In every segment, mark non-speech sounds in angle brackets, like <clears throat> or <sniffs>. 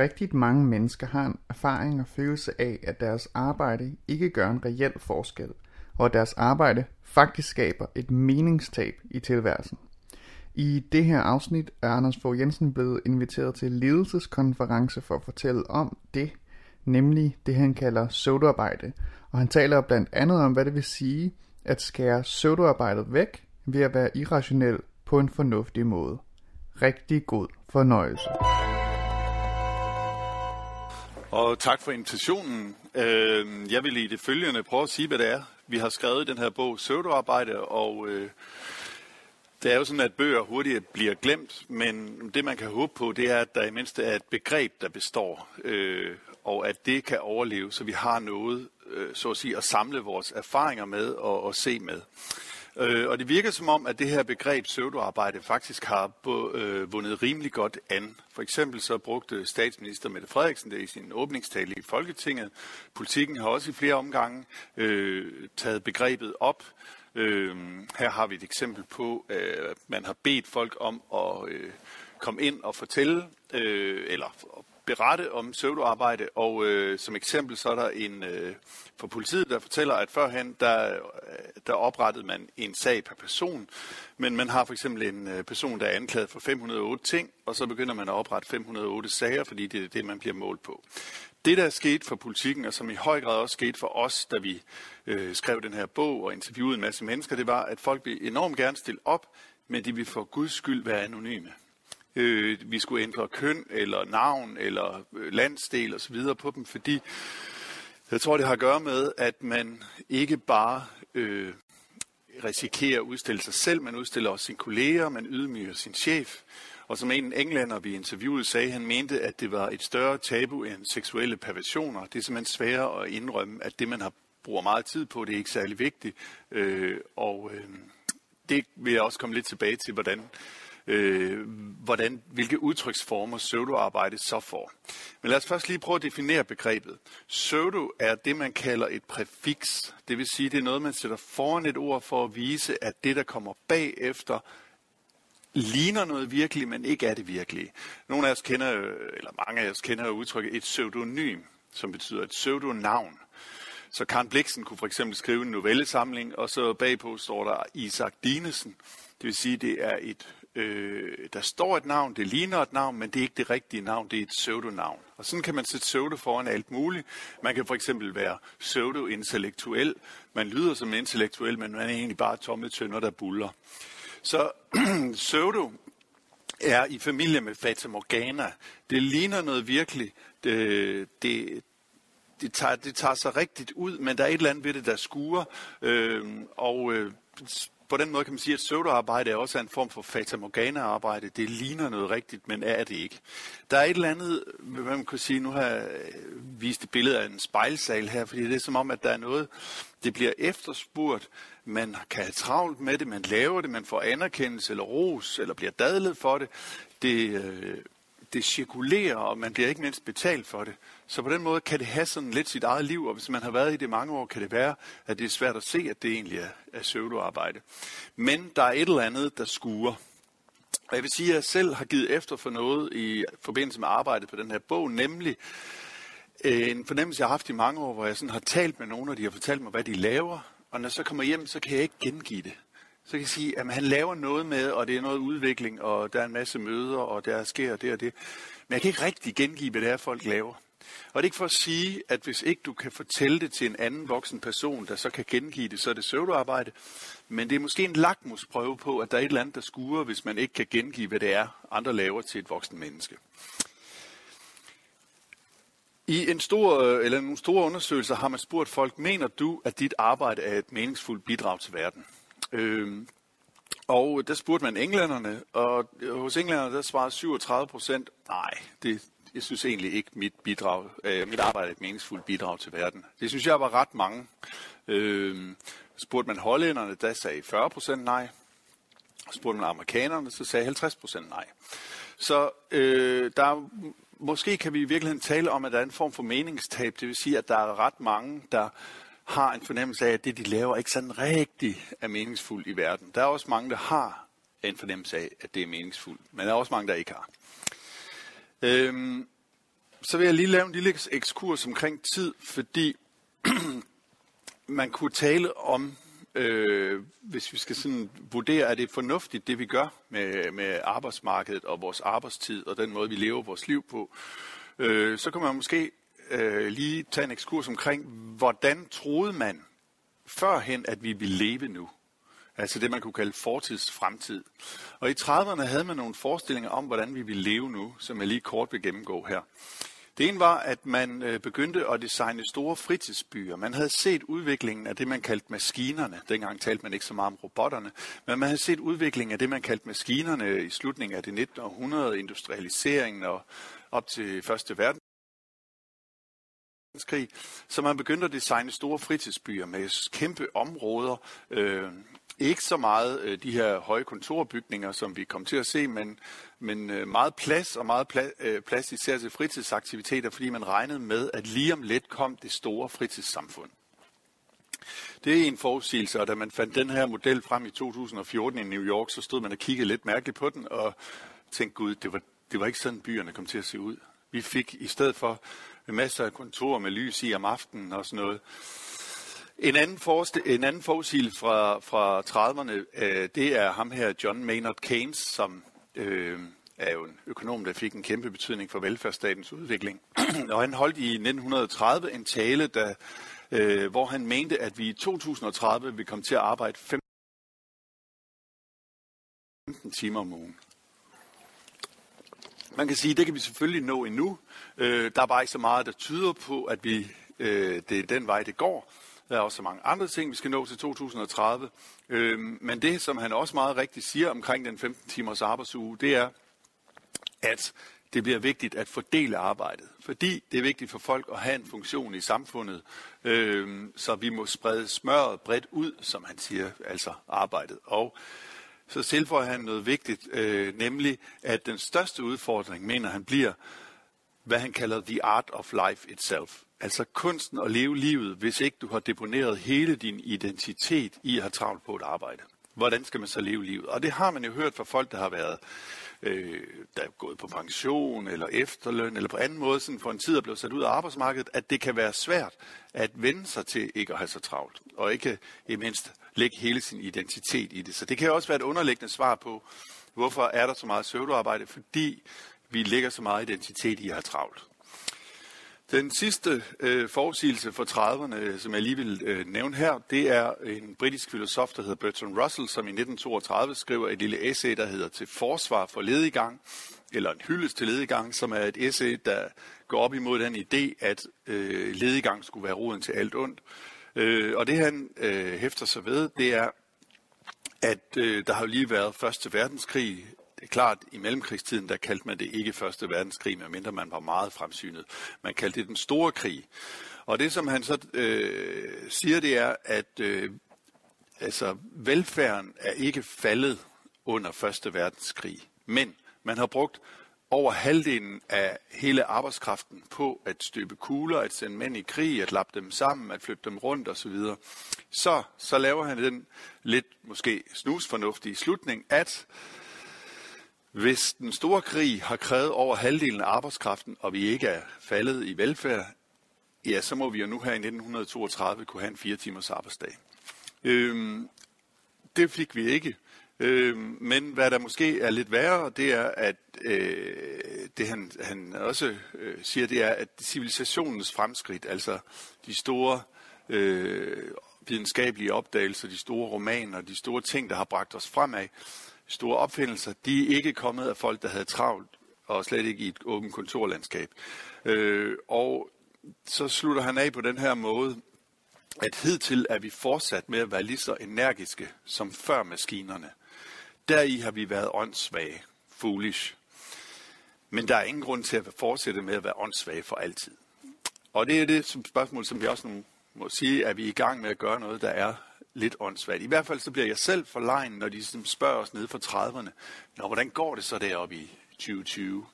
Rigtigt mange mennesker har en erfaring og følelse af, at deres arbejde ikke gør en reel forskel, og at deres arbejde faktisk skaber et meningstab i tilværelsen. I det her afsnit er Anders Fogh Jensen blevet inviteret til ledelseskonference for at fortælle om det, nemlig det han kalder pseudoarbejde, og han taler blandt andet om, hvad det vil sige at skære pseudoarbejdet væk ved at være irrationel på en fornuftig måde. Rigtig god fornøjelse. Og tak for invitationen. Øh, jeg vil i det følgende prøve at sige, hvad det er. Vi har skrevet den her bog Søvdearbejde, og øh, det er jo sådan, at bøger hurtigt bliver glemt, men det man kan håbe på, det er, at der i mindste er et begreb, der består, øh, og at det kan overleve, så vi har noget, så at sige, at samle vores erfaringer med og, og se med. Øh, og det virker som om, at det her begreb pseudoarbejde faktisk har øh, vundet rimelig godt an. For eksempel så brugte statsminister Mette Frederiksen det i sin åbningstale i Folketinget. Politikken har også i flere omgange øh, taget begrebet op. Øh, her har vi et eksempel på, øh, at man har bedt folk om at øh, komme ind og fortælle, øh, eller berette om pseudoarbejde, og øh, som eksempel så er der en øh, for politiet, der fortæller, at førhen der, øh, der oprettede man en sag per person, men man har for eksempel en øh, person, der er anklaget for 508 ting, og så begynder man at oprette 508 sager, fordi det er det, man bliver målt på. Det, der er sket for politikken, og som i høj grad også skete for os, da vi øh, skrev den her bog og interviewede en masse mennesker, det var, at folk vil enormt gerne stille op, men de vil for guds skyld være anonyme øh, vi skulle ændre køn eller navn eller øh, landsdel osv. på dem, fordi jeg tror, det har at gøre med, at man ikke bare øh, risikerer at udstille sig selv, man udstiller også sine kolleger, man ydmyger sin chef. Og som en englænder, vi interviewede, sagde, han mente, at det var et større tabu end seksuelle perversioner. Det er simpelthen sværere at indrømme, at det, man har bruger meget tid på, det er ikke særlig vigtigt. Øh, og øh, det vil jeg også komme lidt tilbage til, hvordan øh, hvordan, hvilke udtryksformer pseudoarbejde så får. Men lad os først lige prøve at definere begrebet. Pseudo er det, man kalder et præfiks. Det vil sige, det er noget, man sætter foran et ord for at vise, at det, der kommer bagefter, ligner noget virkeligt, men ikke er det virkelige. Nogle af os kender, øh, eller mange af os kender udtrykket et pseudonym, som betyder et pseudonavn. Så Karen Bliksen kunne for eksempel skrive en novellesamling, og så bagpå står der Isaac Dinesen. Det vil sige, det er et øh, der står et navn, det ligner et navn, men det er ikke det rigtige navn, det er et pseudonavn. Og sådan kan man sætte pseudo foran alt muligt. Man kan for eksempel være pseudo-intellektuel. Man lyder som intellektuel, men man er egentlig bare tomme tønder, der buller. Så <clears throat> pseudo er i familie med Fata Morgana. Det ligner noget virkelig. Det, det, det, tager, det tager sig rigtigt ud, men der er et eller andet ved det, der skuer. Øh, og øh, på den måde kan man sige, at pseudoarbejde er også en form for fatamorgana-arbejde. Det ligner noget rigtigt, men er det ikke. Der er et eller andet, hvad man kan sige, nu har jeg vist et billede af en spejlsal her, fordi det er som om, at der er noget, det bliver efterspurgt, man kan have travlt med det, man laver det, man får anerkendelse eller ros, eller bliver dadlet for det. Det, øh, det cirkulerer, og man bliver ikke mindst betalt for det. Så på den måde kan det have sådan lidt sit eget liv, og hvis man har været i det mange år, kan det være, at det er svært at se, at det egentlig er, er pseudoarbejde. Men der er et eller andet, der skuer. Og jeg vil sige, at jeg selv har givet efter for noget i forbindelse med arbejdet på den her bog, nemlig øh, en fornemmelse, jeg har haft i mange år, hvor jeg sådan har talt med nogen, og de har fortalt mig, hvad de laver. Og når jeg så kommer hjem, så kan jeg ikke gengive det så kan jeg sige, at han laver noget med, og det er noget udvikling, og der er en masse møder, og der sker det og det. Men jeg kan ikke rigtig gengive, hvad det er, folk laver. Og det er ikke for at sige, at hvis ikke du kan fortælle det til en anden voksen person, der så kan gengive det, så er det søvdearbejde. Men det er måske en lakmusprøve på, at der er et eller andet, der skuer, hvis man ikke kan gengive, hvad det er, andre laver til et voksen menneske. I en stor, øh, eller nogle store undersøgelser har man spurgt folk, mener du, at dit arbejde er et meningsfuldt bidrag til verden? Øh, og der spurgte man englænderne, og øh, hos englænderne der svarede 37 procent, nej, det, jeg synes egentlig ikke, mit, bidrag, øh, mit arbejde er et meningsfuldt bidrag til verden. Det synes jeg var ret mange. Øh, spurgte man hollænderne, der sagde 40 procent nej. Spurgte man amerikanerne, så sagde 50 procent nej. Så øh, der måske kan vi i virkeligheden tale om, at der er en form for meningstab. Det vil sige, at der er ret mange, der har en fornemmelse af, at det, de laver, ikke sådan rigtig er meningsfuldt i verden. Der er også mange, der har en fornemmelse af, at det er meningsfuldt, men der er også mange, der ikke har. Øhm, så vil jeg lige lave en lille ekskurs omkring tid, fordi <clears throat> man kunne tale om, øh, hvis vi skal sådan vurdere, er det fornuftigt, det vi gør med, med arbejdsmarkedet og vores arbejdstid og den måde, vi lever vores liv på, øh, så kan man måske øh, lige tage en ekskurs omkring, hvordan troede man førhen, at vi ville leve nu? Altså det, man kunne kalde fortids fremtid. Og i 30'erne havde man nogle forestillinger om, hvordan vi ville leve nu, som jeg lige kort vil gennemgå her. Det ene var, at man øh, begyndte at designe store fritidsbyer. Man havde set udviklingen af det, man kaldte maskinerne. Dengang talte man ikke så meget om robotterne. Men man havde set udviklingen af det, man kaldte maskinerne i slutningen af det 19. århundrede, industrialiseringen og op til Første verden verdenskrig, så man begyndte at designe store fritidsbyer med kæmpe områder. Øh, ikke så meget øh, de her høje kontorbygninger, som vi kom til at se, men, men øh, meget plads og meget pla- øh, plads især til fritidsaktiviteter, fordi man regnede med, at lige om lidt kom det store fritidssamfund. Det er en forudsigelse, og da man fandt den her model frem i 2014 i New York, så stod man og kiggede lidt mærkeligt på den, og tænkte, gud, det var, det var ikke sådan, byerne kom til at se ud. Vi fik i stedet for masser af kontor med lys i om aftenen og sådan noget. En anden, forest- en anden forudsigelse fra, fra 30'erne, øh, det er ham her, John Maynard Keynes, som øh, er jo en økonom, der fik en kæmpe betydning for velfærdsstatens udvikling. <clears throat> og han holdt i 1930 en tale, der, øh, hvor han mente, at vi i 2030 vil komme til at arbejde 15 timer om ugen. Man kan sige, at det kan vi selvfølgelig nå endnu. Øh, der er bare ikke så meget, der tyder på, at vi, øh, det er den vej, det går. Der er også så mange andre ting, vi skal nå til 2030. Øh, men det, som han også meget rigtigt siger omkring den 15 timers arbejdsuge, det er, at det bliver vigtigt at fordele arbejdet. Fordi det er vigtigt for folk at have en funktion i samfundet, øh, så vi må sprede smøret bredt ud, som han siger, altså arbejdet. Og så tilføjer han noget vigtigt, øh, nemlig at den største udfordring, mener han, bliver, hvad han kalder the art of life itself. Altså kunsten at leve livet, hvis ikke du har deponeret hele din identitet i at have travlt på et arbejde. Hvordan skal man så leve livet? Og det har man jo hørt fra folk, der har været øh, der er gået på pension eller efterløn, eller på anden måde sådan for en tid er blevet sat ud af arbejdsmarkedet, at det kan være svært at vende sig til ikke at have så travlt, og ikke i mindst lægge hele sin identitet i det. Så det kan også være et underliggende svar på, hvorfor er der så meget søvdearbejde, fordi vi lægger så meget identitet i at have travlt. Den sidste øh, forudsigelse for 30'erne, øh, som jeg lige vil øh, nævne her, det er en britisk filosof, der hedder Bertrand Russell, som i 1932 skriver et lille essay, der hedder Til forsvar for ledigang, eller en hyldest til ledigang, som er et essay, der går op imod den idé, at øh, ledigang skulle være roden til alt ondt. Øh, og det han øh, hæfter sig ved, det er, at øh, der har jo lige været Første Verdenskrig det er klart, i mellemkrigstiden, der kaldte man det ikke Første Verdenskrig, medmindre man var meget fremsynet. Man kaldte det den store krig. Og det, som han så øh, siger, det er, at øh, altså, velfærden er ikke faldet under Første Verdenskrig. Men man har brugt over halvdelen af hele arbejdskraften på at støbe kugler, at sende mænd i krig, at lappe dem sammen, at flytte dem rundt osv. Så, så laver han den lidt måske snusfornuftige slutning, at hvis den store krig har krævet over halvdelen af arbejdskraften, og vi ikke er faldet i velfærd, ja, så må vi jo nu her i 1932 kunne have en fire timers arbejdsdag. Øhm, det fik vi ikke. Øh, men hvad der måske er lidt værre, det er, at øh, det han, han også øh, siger, det er, at civilisationens fremskridt, altså de store øh, videnskabelige opdagelser, de store romaner, de store ting, der har bragt os fremad, store opfindelser, de er ikke kommet af folk, der havde travlt, og slet ikke i et åbent kontorlandskab. Øh, og så slutter han af på den her måde, at hidtil er vi fortsat med at være lige så energiske som før maskinerne. Deri har vi været åndssvage, foolish. Men der er ingen grund til at fortsætte med at være åndssvage for altid. Og det er det som spørgsmål, som vi også nu må sige, at vi er i gang med at gøre noget, der er lidt åndssvagt. I hvert fald så bliver jeg selv for lejen, når de ligesom spørger os nede fra 30'erne, Nå, hvordan går det så deroppe i 2020?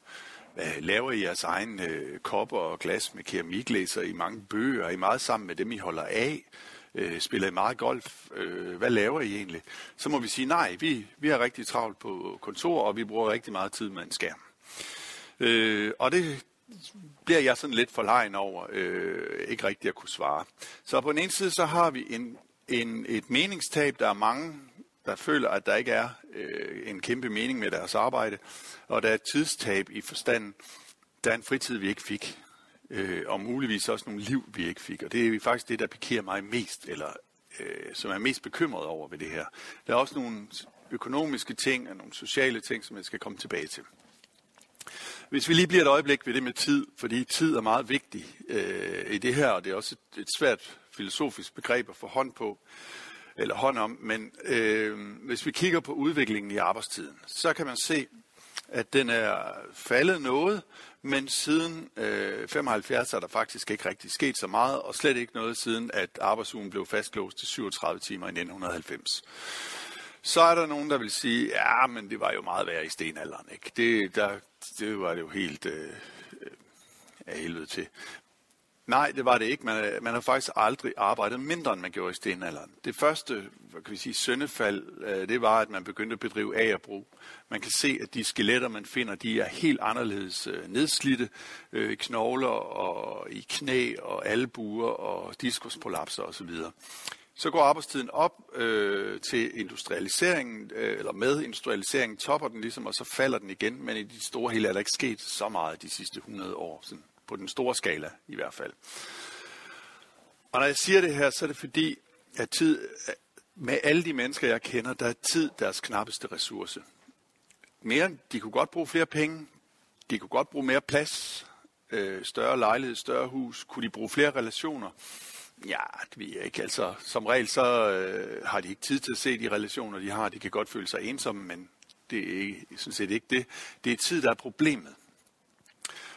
Hvad laver I jeres egen øh, kopper og glas med keramiklæser i mange bøger? Er I meget sammen med dem, I holder af? Øh, spiller I meget golf? Øh, hvad laver I egentlig? Så må vi sige, nej, vi, vi har rigtig travlt på kontor, og vi bruger rigtig meget tid med en skærm. Øh, og det, bliver jeg sådan lidt forlegen over øh, ikke rigtig at kunne svare. Så på den ene side, så har vi en, en, et meningstab. Der er mange, der føler, at der ikke er øh, en kæmpe mening med deres arbejde, og der er et tidstab i forstanden. Der er en fritid, vi ikke fik, øh, og muligvis også nogle liv, vi ikke fik. Og det er faktisk det, der pikerer mig mest, eller øh, som er mest bekymret over ved det her. Der er også nogle økonomiske ting og nogle sociale ting, som jeg skal komme tilbage til. Hvis vi lige bliver et øjeblik ved det med tid, fordi tid er meget vigtig øh, i det her, og det er også et, et svært filosofisk begreb at få hånd på, eller hånd om, men øh, hvis vi kigger på udviklingen i arbejdstiden, så kan man se, at den er faldet noget, men siden øh, 75 er der faktisk ikke rigtig sket så meget, og slet ikke noget siden, at arbejdsugen blev fastlåst til 37 timer i 1990. Så er der nogen, der vil sige, ja, men det var jo meget værre i stenalderen. Ikke? Det, der, det var det jo helt øh, af helvede til. Nej, det var det ikke. Man, man har faktisk aldrig arbejdet mindre, end man gjorde i stenalderen. Det første hvad kan vi sige, søndefald, øh, det var, at man begyndte at bedrive agerbrug. Man kan se, at de skeletter, man finder, de er helt anderledes øh, nedslidte. Øh, i knogler og i knæ og albuer og diskusprolapser osv. Så går arbejdstiden op øh, til industrialiseringen, øh, eller med industrialiseringen topper den ligesom, og så falder den igen. Men i de store hele er der ikke sket så meget de sidste 100 år, sådan, på den store skala i hvert fald. Og når jeg siger det her, så er det fordi, at tid, med alle de mennesker, jeg kender, der er tid deres knappeste ressource. Mere, de kunne godt bruge flere penge, de kunne godt bruge mere plads, øh, større lejlighed, større hus, kunne de bruge flere relationer. Ja, det ved jeg ikke. Altså, som regel så øh, har de ikke tid til at se de relationer, de har. De kan godt føle sig ensomme, men det er ikke, sådan set ikke det. Det er tid, der er problemet.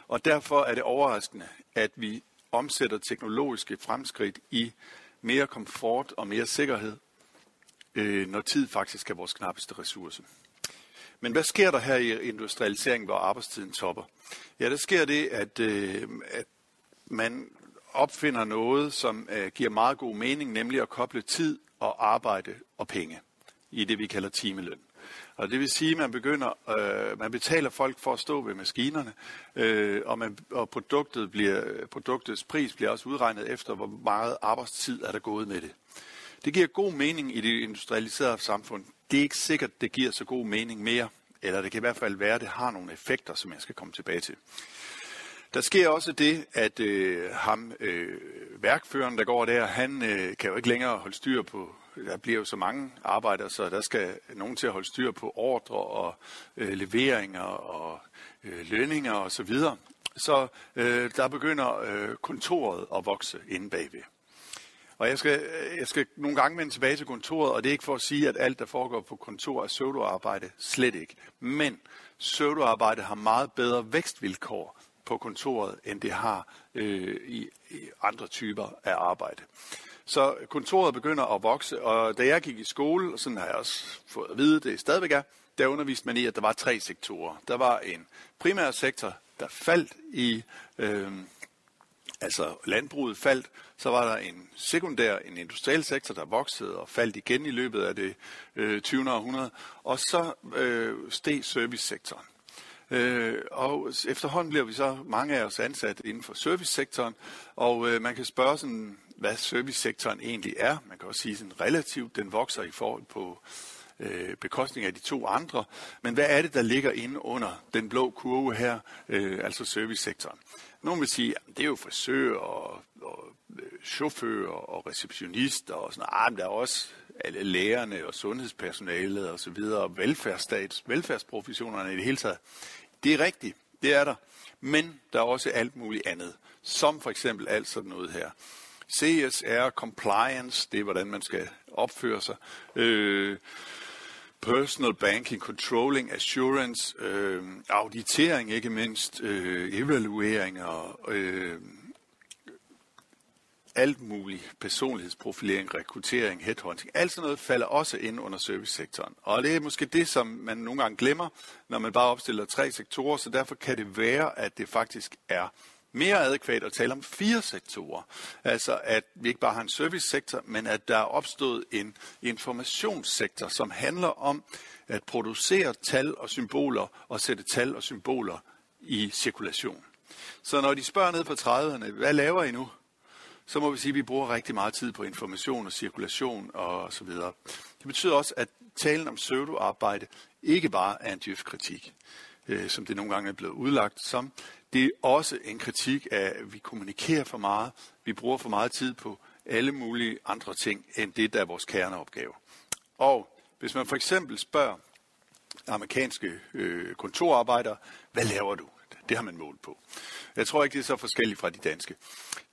Og derfor er det overraskende, at vi omsætter teknologiske fremskridt i mere komfort og mere sikkerhed, øh, når tid faktisk er vores knappeste ressource. Men hvad sker der her i industrialiseringen, hvor arbejdstiden topper? Ja, der sker det, at, øh, at man opfinder noget, som øh, giver meget god mening, nemlig at koble tid og arbejde og penge i det, vi kalder timeløn. Og det vil sige, at man begynder, øh, man betaler folk for at stå ved maskinerne, øh, og, man, og produktet bliver, produktets pris bliver også udregnet efter, hvor meget arbejdstid er der gået med det. Det giver god mening i det industrialiserede samfund. Det er ikke sikkert, det giver så god mening mere, eller det kan i hvert fald være, at det har nogle effekter, som jeg skal komme tilbage til. Der sker også det, at øh, ham, øh, værkføreren, der går der, han øh, kan jo ikke længere holde styr på, der bliver jo så mange arbejdere, så der skal nogen til at holde styr på ordre og øh, leveringer og øh, lønninger osv. Så, videre. så øh, der begynder øh, kontoret at vokse inde bagved. Og jeg skal, jeg skal nogle gange vende tilbage til kontoret, og det er ikke for at sige, at alt, der foregår på kontor, er pseudoarbejde. Slet ikke. Men pseudoarbejde har meget bedre vækstvilkår på kontoret, end det har øh, i, i andre typer af arbejde. Så kontoret begynder at vokse, og da jeg gik i skole, og sådan har jeg også fået at vide, det stadigvæk er, der underviste man i, at der var tre sektorer. Der var en primær sektor, der faldt i, øh, altså landbruget faldt, så var der en sekundær, en industriel sektor, der voksede og faldt igen i løbet af det øh, 20. århundrede, og så øh, steg servicesektoren. Øh, og efterhånden bliver vi så mange af os ansat inden for servicesektoren, og øh, man kan spørge sådan, hvad servicesektoren egentlig er. Man kan også sige sådan relativt, den vokser i forhold på øh, bekostning af de to andre. Men hvad er det, der ligger inde under den blå kurve her, øh, altså servicesektoren? Nogle vil sige, at det er jo frisører og, og øh, chauffører og receptionister og sådan noget. Ah, der er også alle lærerne og sundhedspersonalet og så videre, og velfærdsstats, velfærdsprofessionerne i det hele taget. Det er rigtigt, det er der. Men der er også alt muligt andet, som for eksempel alt sådan noget her. CSR, compliance, det er hvordan man skal opføre sig. Øh, personal banking, controlling, assurance, øh, auditering ikke mindst, øh, evalueringer, øh, alt muligt, personlighedsprofilering, rekruttering, headhunting, alt sådan noget falder også ind under servicesektoren. Og det er måske det, som man nogle gange glemmer, når man bare opstiller tre sektorer, så derfor kan det være, at det faktisk er mere adekvat at tale om fire sektorer. Altså at vi ikke bare har en servicesektor, men at der er opstået en informationssektor, som handler om at producere tal og symboler og sætte tal og symboler i cirkulation. Så når de spørger ned på 30'erne, hvad laver I nu? Så må vi sige, at vi bruger rigtig meget tid på information og cirkulation og så videre. Det betyder også, at talen om pseudoarbejde ikke bare er en djøf-kritik, øh, som det nogle gange er blevet udlagt som. Det er også en kritik af, at vi kommunikerer for meget. Vi bruger for meget tid på alle mulige andre ting, end det, der er vores kerneopgave. Og hvis man for eksempel spørger amerikanske øh, kontorarbejdere, hvad laver du? Det har man målt på. Jeg tror ikke, det er så forskelligt fra de danske.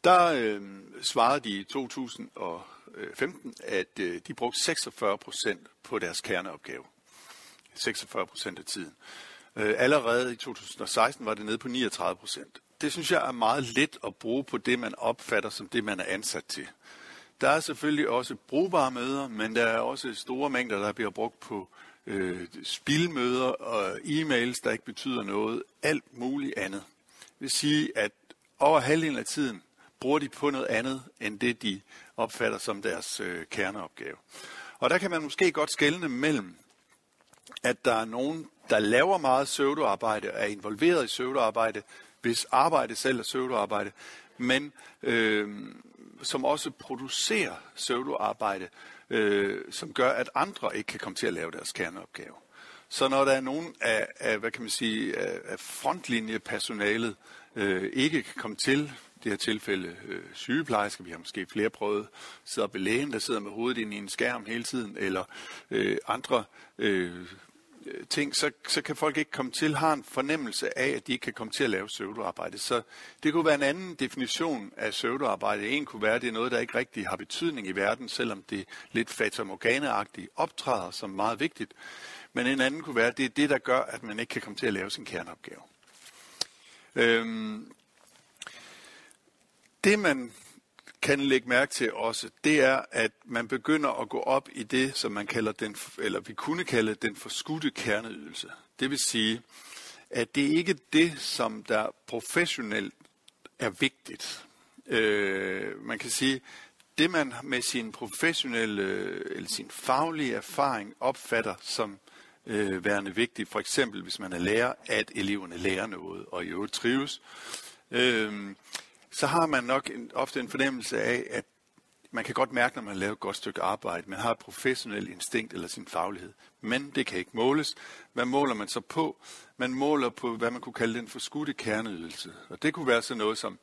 Der øh, svarede de i 2015, at øh, de brugte 46 procent på deres kerneopgave. 46 procent af tiden. Øh, allerede i 2016 var det nede på 39 procent. Det synes jeg er meget let at bruge på det, man opfatter som det, man er ansat til. Der er selvfølgelig også brugbare møder, men der er også store mængder, der bliver brugt på øh, spilmøder og e-mails, der ikke betyder noget. Alt muligt andet. Det vil sige, at over halvdelen af tiden bruger de på noget andet, end det de opfatter som deres øh, kerneopgave. Og der kan man måske godt skelne mellem, at der er nogen, der laver meget søvdearbejde, er involveret i søvdearbejde, hvis arbejde selv er søvdearbejde, men øh, som også producerer søvdearbejde, øh, som gør, at andre ikke kan komme til at lave deres kerneopgave. Så når der er nogen af, af hvad kan man sige, af, af frontlinjepersonalet øh, ikke kan komme til, det her tilfælde øh, sygeplejersker, vi har måske flere prøvet, sidder ved lægen, der sidder med hovedet ind i en skærm hele tiden, eller øh, andre øh, Øh, ting, så, så kan folk ikke komme til, har en fornemmelse af, at de ikke kan komme til at lave søvdearbejde. Så det kunne være en anden definition af søvdearbejde. En kunne være, at det er noget, der ikke rigtig har betydning i verden, selvom det lidt fatamorganeagtigt optræder som meget vigtigt. Men en anden kunne være, at det er det, der gør, at man ikke kan komme til at lave sin kerneopgave. Øhm, det man kan lægge mærke til også, det er, at man begynder at gå op i det, som man kalder den, eller vi kunne kalde den forskudte kerneydelse. Det vil sige, at det ikke er det, som der professionelt er vigtigt. Øh, man kan sige, det man med sin professionelle eller sin faglige erfaring opfatter som øh, værende vigtigt, for eksempel hvis man er lærer, at eleverne lærer noget og i øvrigt trives, øh, så har man nok en, ofte en fornemmelse af, at man kan godt mærke, når man laver et godt stykke arbejde. Man har et professionelt instinkt eller sin faglighed. Men det kan ikke måles. Hvad måler man så på? Man måler på, hvad man kunne kalde den forskudte kerneydelse. Og det kunne være sådan noget som,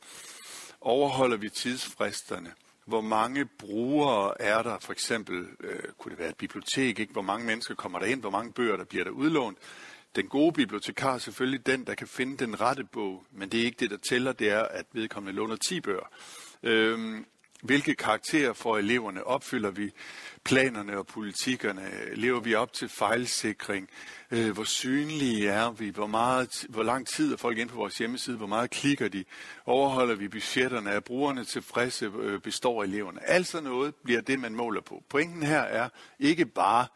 overholder vi tidsfristerne? Hvor mange brugere er der? For eksempel øh, kunne det være et bibliotek, ikke? hvor mange mennesker kommer der ind, hvor mange bøger der bliver der udlånt. Den gode bibliotekar er selvfølgelig den, der kan finde den rette bog, men det er ikke det, der tæller, det er, at vedkommende låner 10 bøger. Øhm, hvilke karakterer får eleverne? Opfylder vi planerne og politikkerne? Lever vi op til fejlsikring? Øh, hvor synlige er vi? Hvor, meget, hvor lang tid er folk inde på vores hjemmeside? Hvor meget klikker de? Overholder vi budgetterne? Er brugerne tilfredse? Øh, består eleverne? Alt sådan noget bliver det, man måler på. Pointen her er ikke bare,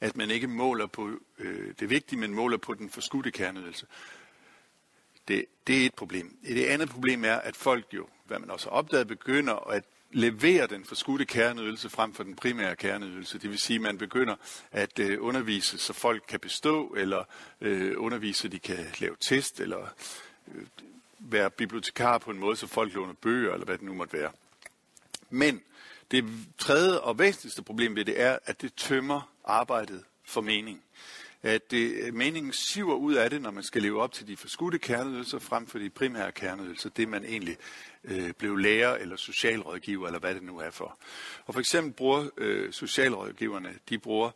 at man ikke måler på øh, det vigtige, men måler på den forskudte kerneydelse. Det, det er et problem. Det andet problem er, at folk jo, hvad man også har opdaget, begynder at levere den forskudte kerneydelse frem for den primære kerneydelse. Det vil sige, at man begynder at øh, undervise, så folk kan bestå, eller øh, undervise, så de kan lave test, eller øh, være bibliotekar på en måde, så folk låner bøger, eller hvad det nu måtte være. Men det tredje og væsentligste problem ved det er, at det tømmer arbejdet for mening. At det, øh, meningen siver ud af det, når man skal leve op til de forskudte kerneydelser frem for de primære kerneydelser, det man egentlig øh, blev lærer eller socialrådgiver, eller hvad det nu er for. Og for eksempel bruger øh, socialrådgiverne, de bruger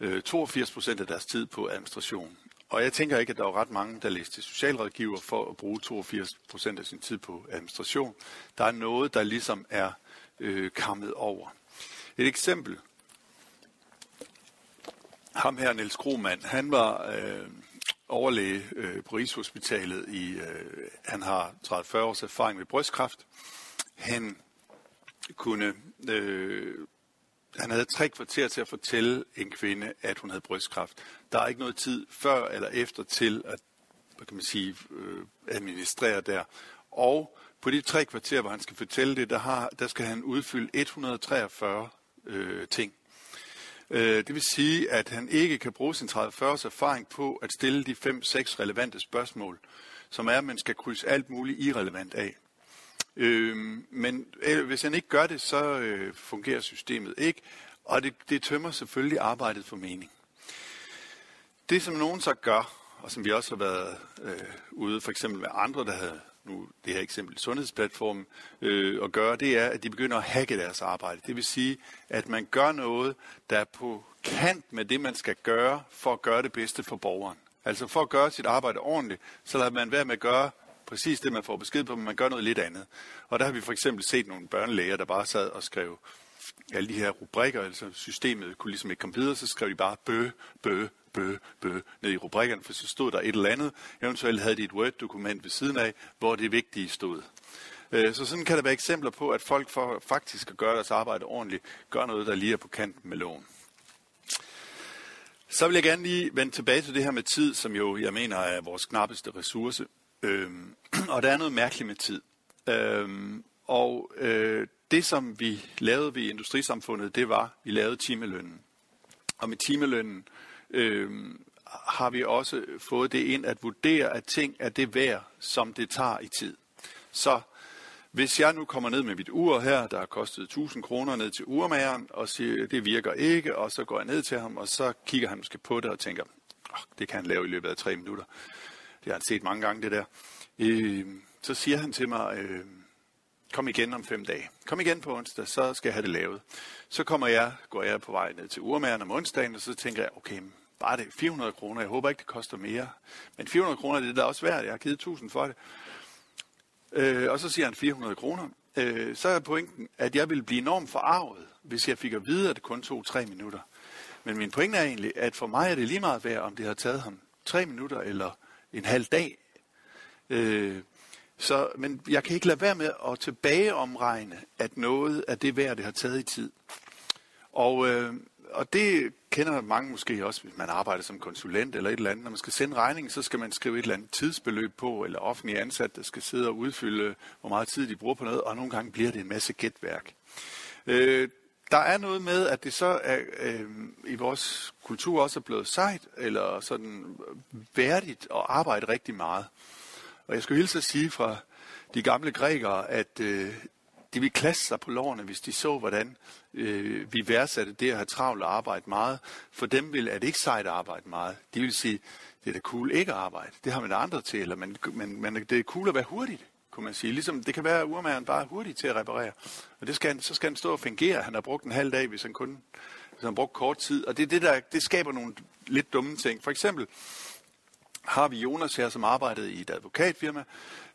øh, 82 procent af deres tid på administration. Og jeg tænker ikke, at der er ret mange, der læser til socialrådgiver for at bruge 82 procent af sin tid på administration. Der er noget, der ligesom er øh, kammet over. Et eksempel. Ham her, Niels Kromand, han var øh, overlæge øh, på Rigshospitalet. I, øh, han har 30-40 års erfaring med brystkræft. Han kunne... Øh, han havde tre kvarter til at fortælle en kvinde, at hun havde brystkræft. Der er ikke noget tid før eller efter til at hvad kan man sige, øh, administrere der. Og på de tre kvarter, hvor han skal fortælle det, der, har, der skal han udfylde 143 øh, ting. Øh, det vil sige, at han ikke kan bruge sin 30-40 erfaring på at stille de 5-6 relevante spørgsmål, som er, at man skal krydse alt muligt irrelevant af. Øh, men øh, hvis han ikke gør det, så øh, fungerer systemet ikke, og det, det tømmer selvfølgelig arbejdet for mening. Det, som nogen så gør, og som vi også har været øh, ude for eksempel med andre, der havde nu det her eksempel sundhedsplatformen, øh, at gøre, det er, at de begynder at hacke deres arbejde. Det vil sige, at man gør noget, der er på kant med det, man skal gøre, for at gøre det bedste for borgeren. Altså for at gøre sit arbejde ordentligt, så lader man være med at gøre præcis det, man får besked på, men man gør noget lidt andet. Og der har vi for eksempel set nogle børnelæger, der bare sad og skrev alle de her rubrikker, altså systemet kunne ligesom ikke komme videre, så skrev de bare bø, bø, bø, bø ned i rubrikkerne, for så stod der et eller andet. Eventuelt havde de et Word-dokument ved siden af, hvor det vigtige stod. Øh, så sådan kan der være eksempler på, at folk for faktisk at gøre deres arbejde ordentligt, gør noget, der lige er på kanten med loven. Så vil jeg gerne lige vende tilbage til det her med tid, som jo, jeg mener, er vores knappeste ressource. Øhm, <clears throat> og der er noget mærkeligt med tid. Øhm, og øh, det, som vi lavede ved industrisamfundet, det var, at vi lavede timelønnen. Og med timelønnen øh, Øhm, har vi også fået det ind at vurdere, at ting er det værd, som det tager i tid. Så hvis jeg nu kommer ned med mit ur her, der har kostet 1000 kroner ned til urmageren, og siger, det virker ikke, og så går jeg ned til ham, og så kigger han måske på det og tænker, oh, det kan han lave i løbet af tre minutter. Det har han set mange gange, det der. Øh, så siger han til mig, øh, kom igen om fem dage. Kom igen på onsdag, så skal jeg have det lavet. Så kommer jeg, går jeg på vej ned til urmageren om onsdagen, og så tænker jeg, okay, bare det 400 kroner. Jeg håber ikke, det koster mere. Men 400 kroner, det er da også værd. Jeg har givet 1000 for det. Øh, og så siger han 400 kroner. Øh, så er pointen, at jeg ville blive enormt forarvet, hvis jeg fik at vide, at det kun tog tre minutter. Men min pointe er egentlig, at for mig er det lige meget værd, om det har taget ham 3 minutter eller en halv dag. Øh, så, men jeg kan ikke lade være med at tilbageomregne, at noget af det værd, det har taget i tid. Og, øh, og det kender mange måske også, hvis man arbejder som konsulent eller et eller andet. Når man skal sende regningen, så skal man skrive et eller andet tidsbeløb på, eller offentlig ansat, der skal sidde og udfylde, hvor meget tid de bruger på noget, og nogle gange bliver det en masse gætværk. Øh, der er noget med, at det så er, øh, i vores kultur også er blevet sejt, eller sådan værdigt at arbejde rigtig meget. Og jeg skulle hilse at sige fra de gamle grækere, at øh, de ville klasse sig på lårene, hvis de så, hvordan øh, vi værdsatte det at have travlt og arbejde meget. For dem vil, at det ikke sejt at arbejde meget. De vil sige, det er da cool ikke at arbejde. Det har man andre til, eller man, man, man, det er cool at være hurtigt, kunne man sige. Ligesom det kan være, at urmageren bare er hurtig til at reparere. Og det skal han, så skal han stå og fungere. Han har brugt en halv dag, hvis han kun hvis han har brugt kort tid. Og det, det, der, det skaber nogle lidt dumme ting. For eksempel, har vi Jonas her, som arbejdede i et advokatfirma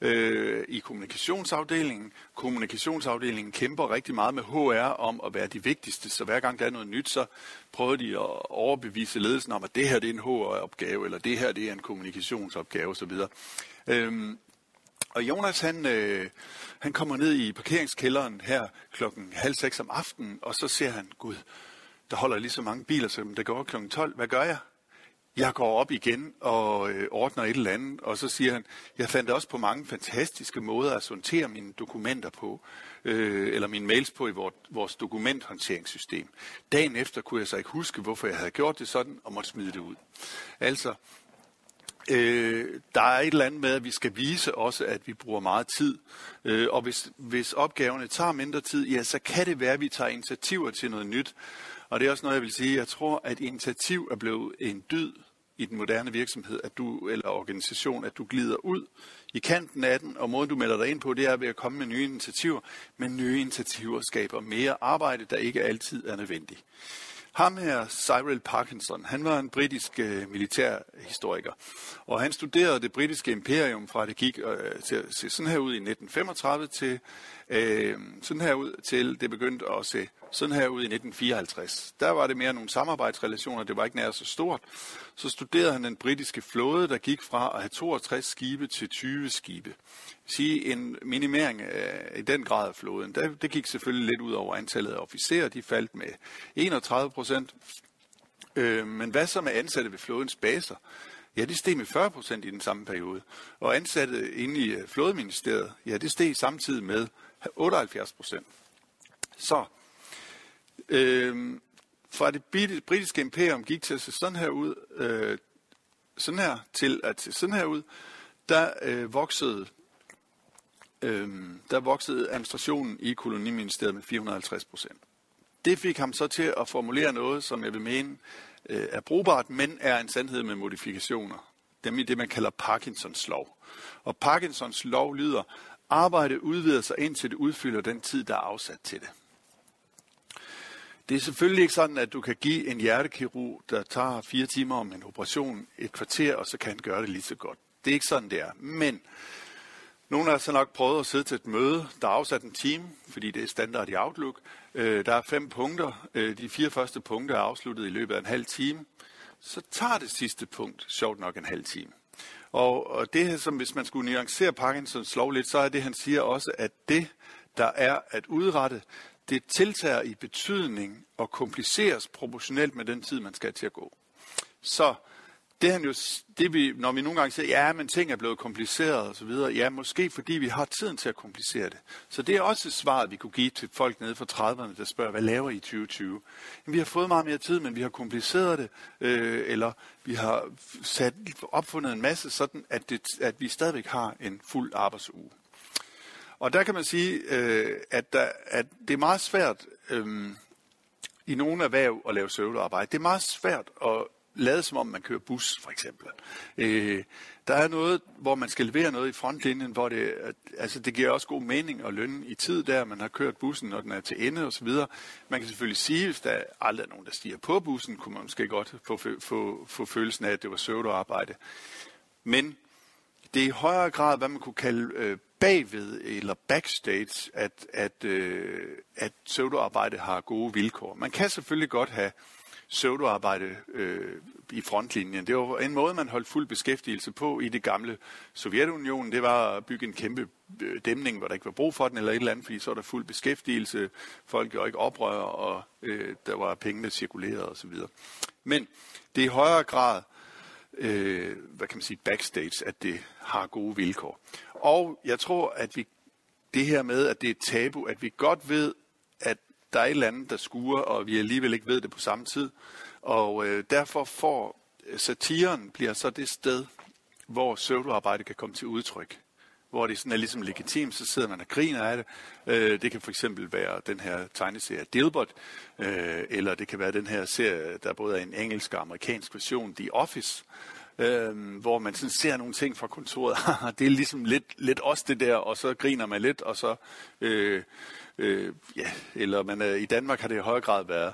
øh, i kommunikationsafdelingen. Kommunikationsafdelingen kæmper rigtig meget med HR om at være de vigtigste, så hver gang der er noget nyt, så prøver de at overbevise ledelsen om, at det her det er en HR-opgave, eller det her det er en kommunikationsopgave osv. Øhm, og Jonas, han, øh, han kommer ned i parkeringskælderen her klokken halv seks om aftenen, og så ser han, gud, der holder lige så mange biler, som der går klokken 12. Hvad gør jeg? Jeg går op igen og øh, ordner et eller andet, og så siger han, jeg fandt også på mange fantastiske måder at sortere mine dokumenter på, øh, eller mine mails på i vores, vores dokumenthåndteringssystem. Dagen efter kunne jeg så ikke huske, hvorfor jeg havde gjort det sådan, og måtte smide det ud. Altså, øh, der er et eller andet med, at vi skal vise også, at vi bruger meget tid. Øh, og hvis, hvis opgaverne tager mindre tid, ja, så kan det være, at vi tager initiativer til noget nyt. Og det er også noget, jeg vil sige. Jeg tror, at initiativ er blevet en dyd i den moderne virksomhed, at du, eller organisation, at du glider ud i kanten af den, og måden du melder dig ind på, det er ved at komme med nye initiativer, men nye initiativer skaber mere arbejde, der ikke altid er nødvendigt. Ham her, Cyril Parkinson, han var en britisk øh, militærhistoriker, og han studerede det britiske imperium fra det gik øh, til at se sådan her ud i 1935 til øh, sådan her ud til det begyndte at se sådan her ud i 1954. Der var det mere nogle samarbejdsrelationer, det var ikke nær så stort. Så studerede han den britiske flåde, der gik fra at have 62 skibe til 20 skibe. Sige en minimering af, i den grad af flåden. Det, det gik selvfølgelig lidt ud over antallet af officerer, de faldt med 31 procent. Øh, men hvad så med ansatte ved flådens baser? Ja, det steg med 40 procent i den samme periode. Og ansatte inde i øh, flådeministeriet, ja, det steg samtidig med 78 procent. Så øh, fra det britiske imperium gik til at se sådan her ud, øh, sådan her til at se sådan her ud, der øh, voksede øh, der voksede administrationen i koloniministeriet med 450 procent. Det fik ham så til at formulere noget, som jeg vil mene øh, er brugbart, men er en sandhed med modifikationer. er det, man kalder Parkinsons lov. Og Parkinsons lov lyder, arbejde udvider sig indtil det udfylder den tid, der er afsat til det. Det er selvfølgelig ikke sådan, at du kan give en hjertekirurg, der tager fire timer om en operation, et kvarter, og så kan han gøre det lige så godt. Det er ikke sådan, det er. Men nogle har så nok prøvet at sidde til et møde, der er afsat en time, fordi det er standard i Outlook. Øh, der er fem punkter. Øh, de fire første punkter er afsluttet i løbet af en halv time. Så tager det sidste punkt, sjovt nok, en halv time. Og, og det, som hvis man skulle nuancere Parkinsons lov lidt, så er det, han siger også, at det, der er at udrette, det tiltager i betydning og kompliceres proportionelt med den tid, man skal til at gå. Så det han jo, det vi, når vi nogle gange siger, ja, men ting er blevet kompliceret og så videre, ja, måske fordi vi har tiden til at komplicere det. Så det er også et svar, vi kunne give til folk nede fra 30'erne, der spørger, hvad laver I i 2020? Jamen, vi har fået meget mere tid, men vi har kompliceret det, øh, eller vi har sat, opfundet en masse sådan, at, det, at vi stadigvæk har en fuld arbejdsuge. Og der kan man sige, øh, at, der, at det er meget svært øh, i nogle erhverv at lave søvlearbejde. Det er meget svært at lade som om man kører bus, for eksempel. Øh, der er noget, hvor man skal levere noget i frontlinjen, hvor det, altså det giver også god mening og løn i tid der, man har kørt bussen, når den er til ende osv. Man kan selvfølgelig sige, hvis der aldrig er nogen, der stiger på bussen, kunne man måske godt få, få, få følelsen af, at det var søvdearbejde. Men det er i højere grad, hvad man kunne kalde øh, bagved eller backstage, at, at, øh, at pseudoarbejde har gode vilkår. Man kan selvfølgelig godt have pseudoarbejde øh, i frontlinjen. Det var en måde, man holdt fuld beskæftigelse på i det gamle Sovjetunionen. Det var at bygge en kæmpe øh, dæmning, hvor der ikke var brug for den, eller et eller andet, fordi så var der fuld beskæftigelse. Folk gjorde ikke oprør, og øh, der var penge, der cirkulerede osv. Men det er i højere grad øh, hvad kan man sige, backstage, at det har gode vilkår. Og jeg tror, at vi det her med, at det er et tabu, at vi godt ved, at der er et eller andet, der skuer, og vi alligevel ikke ved det på samme tid. Og øh, derfor får øh, satiren bliver så det sted, hvor pseudoarbejde kan komme til udtryk. Hvor det sådan er ligesom legitimt, så sidder man og griner af det. Øh, det kan for eksempel være den her tegneserie Dilbert, øh, eller det kan være den her serie, der både er en engelsk og amerikansk version, The Office, øh, hvor man sådan ser nogle ting fra kontoret. <laughs> det er ligesom lidt, lidt også det der, og så griner man lidt, og så, øh, øh, ja, eller man, øh, i Danmark har det i høj grad været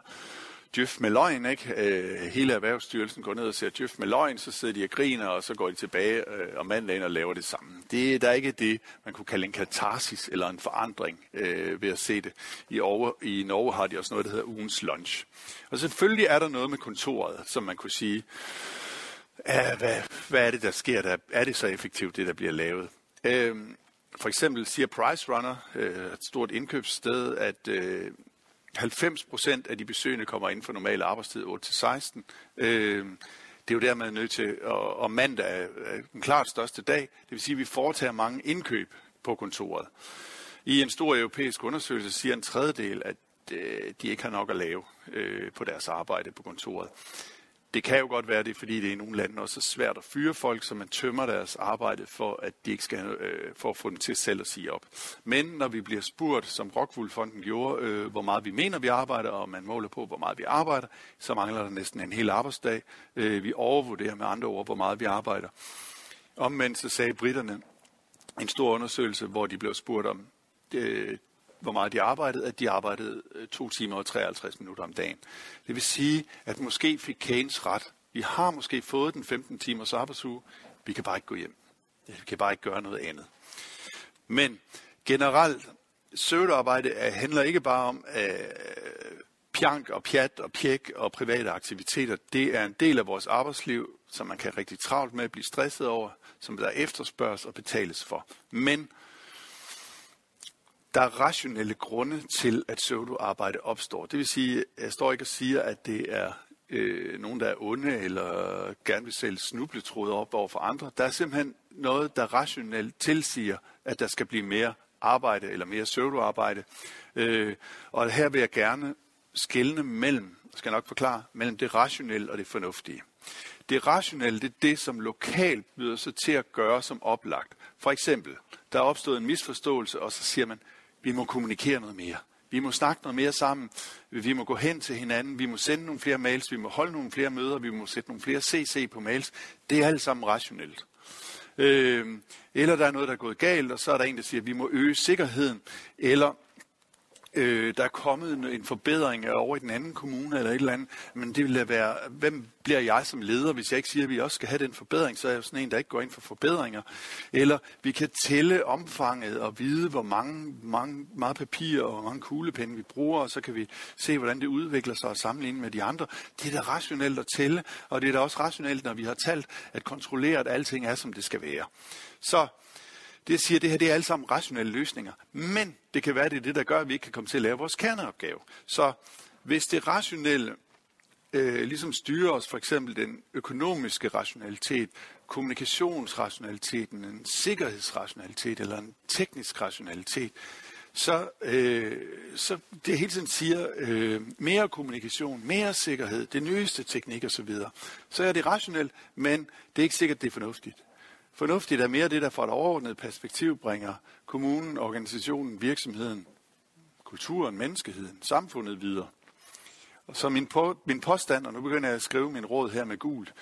Djøf med løgn, ikke? Øh, hele Erhvervsstyrelsen går ned og ser Djøf med løgn, så sidder de og griner, og så går de tilbage øh, om mandagen og laver det samme. Det der er ikke det, man kunne kalde en katarsis eller en forandring øh, ved at se det. I, over, I Norge har de også noget, der hedder ugens lunch. Og selvfølgelig er der noget med kontoret, som man kunne sige, hvad, hvad er det, der sker der? Er det så effektivt, det der bliver lavet? Øhm, for eksempel siger Price Runner, øh, et stort indkøbssted, at øh, 90 procent af de besøgende kommer ind for normal arbejdstid 8-16. Øh, det er jo der, man er nødt til, og, og mandag er den klart største dag. Det vil sige, at vi foretager mange indkøb på kontoret. I en stor europæisk undersøgelse siger en tredjedel, at øh, de ikke har nok at lave øh, på deres arbejde på kontoret. Det kan jo godt være det, fordi det i nogle lande også er svært at fyre folk, så man tømmer deres arbejde for, at de ikke skal, øh, for at få dem til selv at sige op. Men når vi bliver spurgt, som Rockwool-fonden gjorde, øh, hvor meget vi mener, vi arbejder, og man måler på, hvor meget vi arbejder, så mangler der næsten en hel arbejdsdag. Øh, vi overvurderer med andre ord, hvor meget vi arbejder. Omvendt så sagde britterne en stor undersøgelse, hvor de blev spurgt om, øh, hvor meget de arbejdede, at de arbejdede øh, 2 timer og 53 minutter om dagen. Det vil sige, at måske fik Keynes ret. Vi har måske fået den 15 timers arbejdsuge, vi kan bare ikke gå hjem. Vi kan bare ikke gøre noget andet. Men generelt, søvdearbejde handler ikke bare om øh, pjank og pjat og pjek og private aktiviteter. Det er en del af vores arbejdsliv, som man kan rigtig travlt med at blive stresset over, som der efterspørges og betales for. Men der er rationelle grunde til, at pseudoarbejde opstår. Det vil sige, jeg står ikke og siger, at det er øh, nogen, der er onde eller gerne vil sælge snubletråde op over for andre. Der er simpelthen noget, der rationelt tilsiger, at der skal blive mere arbejde eller mere pseudoarbejde. Øh, og her vil jeg gerne skelne mellem skal jeg nok forklare, mellem det rationelle og det fornuftige. Det rationelle, det er det, som lokalt byder sig til at gøre som oplagt. For eksempel, der er opstået en misforståelse, og så siger man, vi må kommunikere noget mere. Vi må snakke noget mere sammen. Vi må gå hen til hinanden. Vi må sende nogle flere mails. Vi må holde nogle flere møder. Vi må sætte nogle flere CC på mails. Det er alt sammen rationelt. Øh, eller der er noget, der er gået galt, og så er der en, der siger, at vi må øge sikkerheden. Eller øh, der er kommet en, en forbedring over i den anden kommune eller et eller andet, men det vil være, hvem bliver jeg som leder, hvis jeg ikke siger, at vi også skal have den forbedring, så er jeg jo sådan en, der ikke går ind for forbedringer. Eller vi kan tælle omfanget og vide, hvor mange, mange meget papir og hvor mange kuglepinde vi bruger, og så kan vi se, hvordan det udvikler sig og sammenligne med de andre. Det er da rationelt at tælle, og det er da også rationelt, når vi har talt, at kontrollere, at alting er, som det skal være. Så det siger, at det her det er alle sammen rationelle løsninger. Men det kan være, det er det, der gør, at vi ikke kan komme til at lave vores kerneopgave. Så hvis det rationelle øh, ligesom styrer os, for eksempel den økonomiske rationalitet, kommunikationsrationaliteten, en sikkerhedsrationalitet eller en teknisk rationalitet, så, øh, så det hele tiden siger øh, mere kommunikation, mere sikkerhed, det nyeste teknik osv., så er det rationelt, men det er ikke sikkert, det er fornuftigt. Fornuftigt er mere det, der fra et overordnet perspektiv bringer kommunen, organisationen, virksomheden, kulturen, menneskeheden, samfundet videre. Og så min, på, min påstand, og nu begynder jeg at skrive min råd her med gult,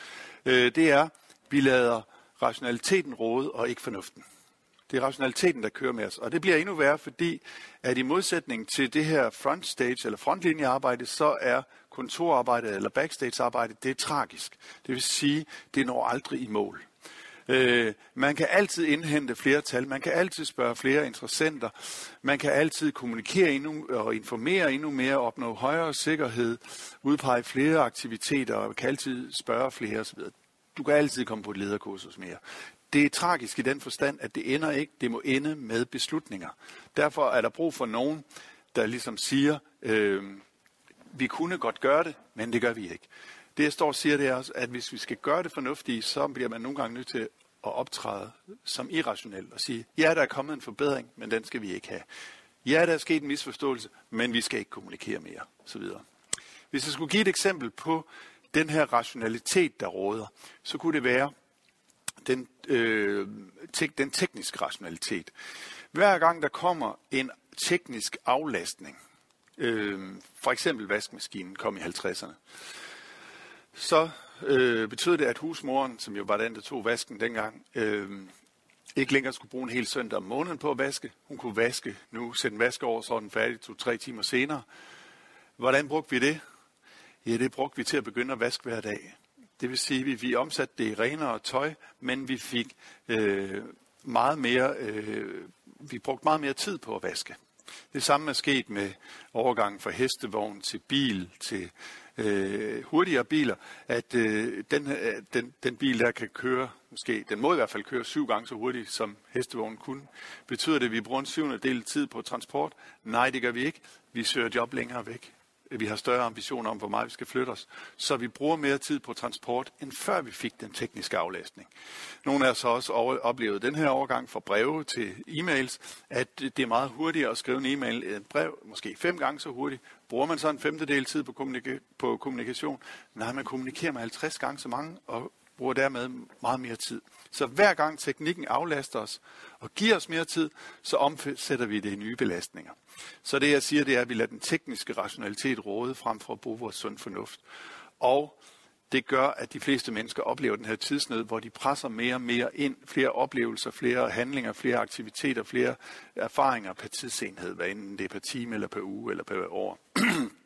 øh, det er, vi lader rationaliteten råde og ikke fornuften. Det er rationaliteten, der kører med os. Og det bliver endnu værre, fordi at i modsætning til det her frontstage eller frontlinjearbejde, så er kontorarbejdet eller backstagearbejdet, det er tragisk. Det vil sige, det når aldrig i mål. Øh, man kan altid indhente flere tal, man kan altid spørge flere interessenter, man kan altid kommunikere endnu og informere endnu mere, opnå højere sikkerhed, udpege flere aktiviteter og kan altid spørge flere osv. Du kan altid komme på et lederkursus mere. Det er tragisk i den forstand, at det ender ikke, det må ende med beslutninger. Derfor er der brug for nogen, der ligesom siger, øh, vi kunne godt gøre det, men det gør vi ikke. Det jeg står og siger, det er også, at hvis vi skal gøre det fornuftigt, så bliver man nogle gange nødt til at optræde som irrationel og sige, ja, der er kommet en forbedring, men den skal vi ikke have. Ja, der er sket en misforståelse, men vi skal ikke kommunikere mere, så videre. Hvis jeg skulle give et eksempel på den her rationalitet, der råder, så kunne det være den, øh, tek, den tekniske rationalitet. Hver gang der kommer en teknisk aflastning, øh, for eksempel vaskemaskinen kom i 50'erne, så øh, betød det, at husmoren, som jo var den, der tog vasken dengang, øh, ikke længere skulle bruge en hel søndag om måneden på at vaske. Hun kunne vaske nu, sætte en vask over, så den færdig to-tre timer senere. Hvordan brugte vi det? Ja, det brugte vi til at begynde at vaske hver dag. Det vil sige, at vi, vi omsatte det i renere tøj, men vi fik øh, meget mere, øh, vi brugte meget mere tid på at vaske. Det samme er sket med overgangen fra hestevogn til bil til øh, hurtigere biler, at øh, den, øh, den, den bil der kan køre, måske, den må i hvert fald køre syv gange så hurtigt, som hestevognen kunne. Betyder det, at vi bruger en syvende del tid på transport? Nej, det gør vi ikke. Vi søger job længere væk vi har større ambitioner om, hvor meget vi skal flytte os. Så vi bruger mere tid på transport, end før vi fik den tekniske aflæsning. Nogle af os har også oplevet den her overgang fra breve til e-mails, at det er meget hurtigere at skrive en e-mail end et brev, måske fem gange så hurtigt. Bruger man så en femtedel tid på, kommunika- på kommunikation? Nej, man kommunikerer med 50 gange så mange, og bruger dermed meget mere tid. Så hver gang teknikken aflaster os og giver os mere tid, så omsætter vi det i nye belastninger. Så det jeg siger, det er, at vi lader den tekniske rationalitet råde frem for at bruge vores sund fornuft. Og det gør, at de fleste mennesker oplever den her tidsnød, hvor de presser mere og mere ind, flere oplevelser, flere handlinger, flere aktiviteter, flere erfaringer per tidsenhed, hvad enten det er per time eller per uge eller per år. <clears throat>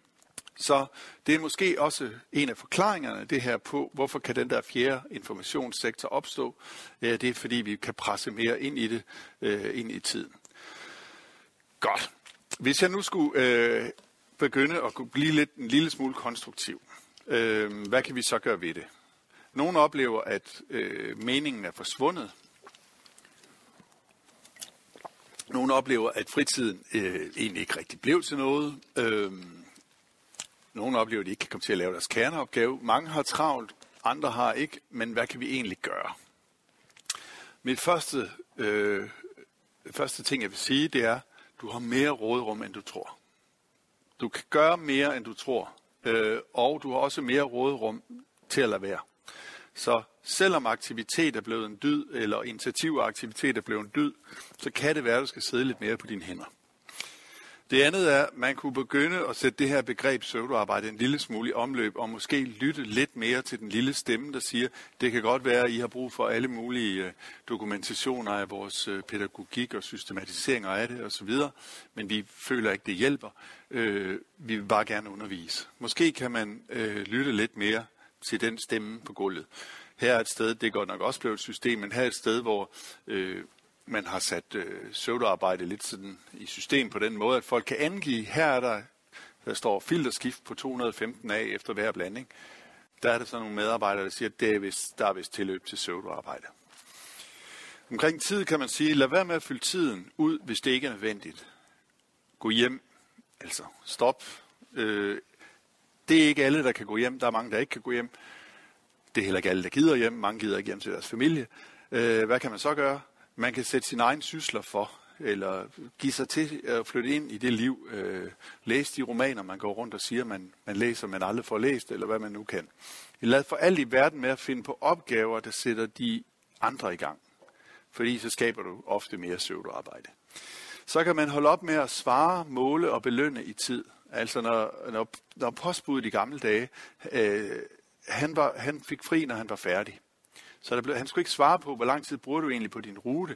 Så det er måske også en af forklaringerne det her på, hvorfor kan den der fjerde informationssektor opstå. Det er fordi, vi kan presse mere ind i det, øh, ind i tiden. Godt. Hvis jeg nu skulle øh, begynde at blive lidt, en lille smule konstruktiv, øh, hvad kan vi så gøre ved det? Nogle oplever, at øh, meningen er forsvundet. Nogle oplever, at fritiden øh, egentlig ikke rigtig blev til noget. Øh, nogle oplever, at de ikke kan komme til at lave deres kerneopgave. Mange har travlt, andre har ikke, men hvad kan vi egentlig gøre? Mit første, øh, første ting, jeg vil sige, det er, du har mere rådrum, end du tror. Du kan gøre mere, end du tror, øh, og du har også mere råderum til at lade være. Så selvom aktivitet er blevet en dyd, eller initiativ og aktivitet er blevet en dyd, så kan det være, at du skal sidde lidt mere på dine hænder. Det andet er, at man kunne begynde at sætte det her begreb pseudoarbejde en lille smule i omløb, og måske lytte lidt mere til den lille stemme, der siger, det kan godt være, at I har brug for alle mulige øh, dokumentationer af vores øh, pædagogik og systematiseringer af det osv., men vi føler ikke, det hjælper. Øh, vi vil bare gerne undervise. Måske kan man lytte lidt mere til den stemme på gulvet. Her er et sted, det er godt nok også blevet et system, men her er et sted, hvor øh, man har sat øh, søvdearbejde lidt sådan i system på den måde, at folk kan angive, her er der, der står filterskift på 215 af efter hver blanding. Der er der sådan nogle medarbejdere, der siger, at det er vist, der er vist tilløb til søvdearbejde. Omkring tid kan man sige, lad være med at fylde tiden ud, hvis det ikke er nødvendigt. Gå hjem, altså stop. Øh, det er ikke alle, der kan gå hjem. Der er mange, der ikke kan gå hjem. Det er heller ikke alle, der gider hjem. Mange gider ikke hjem til deres familie. Øh, hvad kan man så gøre? Man kan sætte sin egen sysler for, eller give sig til at flytte ind i det liv. Øh, læse de romaner, man går rundt og siger, man, man læser, man aldrig får læst, eller hvad man nu kan. Lad for alt i verden med at finde på opgaver, der sætter de andre i gang. Fordi så skaber du ofte mere søvdearbejde. Så kan man holde op med at svare, måle og belønne i tid. Altså når, når, når postbuddet i gamle dage, øh, han, var, han fik fri, når han var færdig. Så der blev, han skulle ikke svare på, hvor lang tid bruger du egentlig på din rute.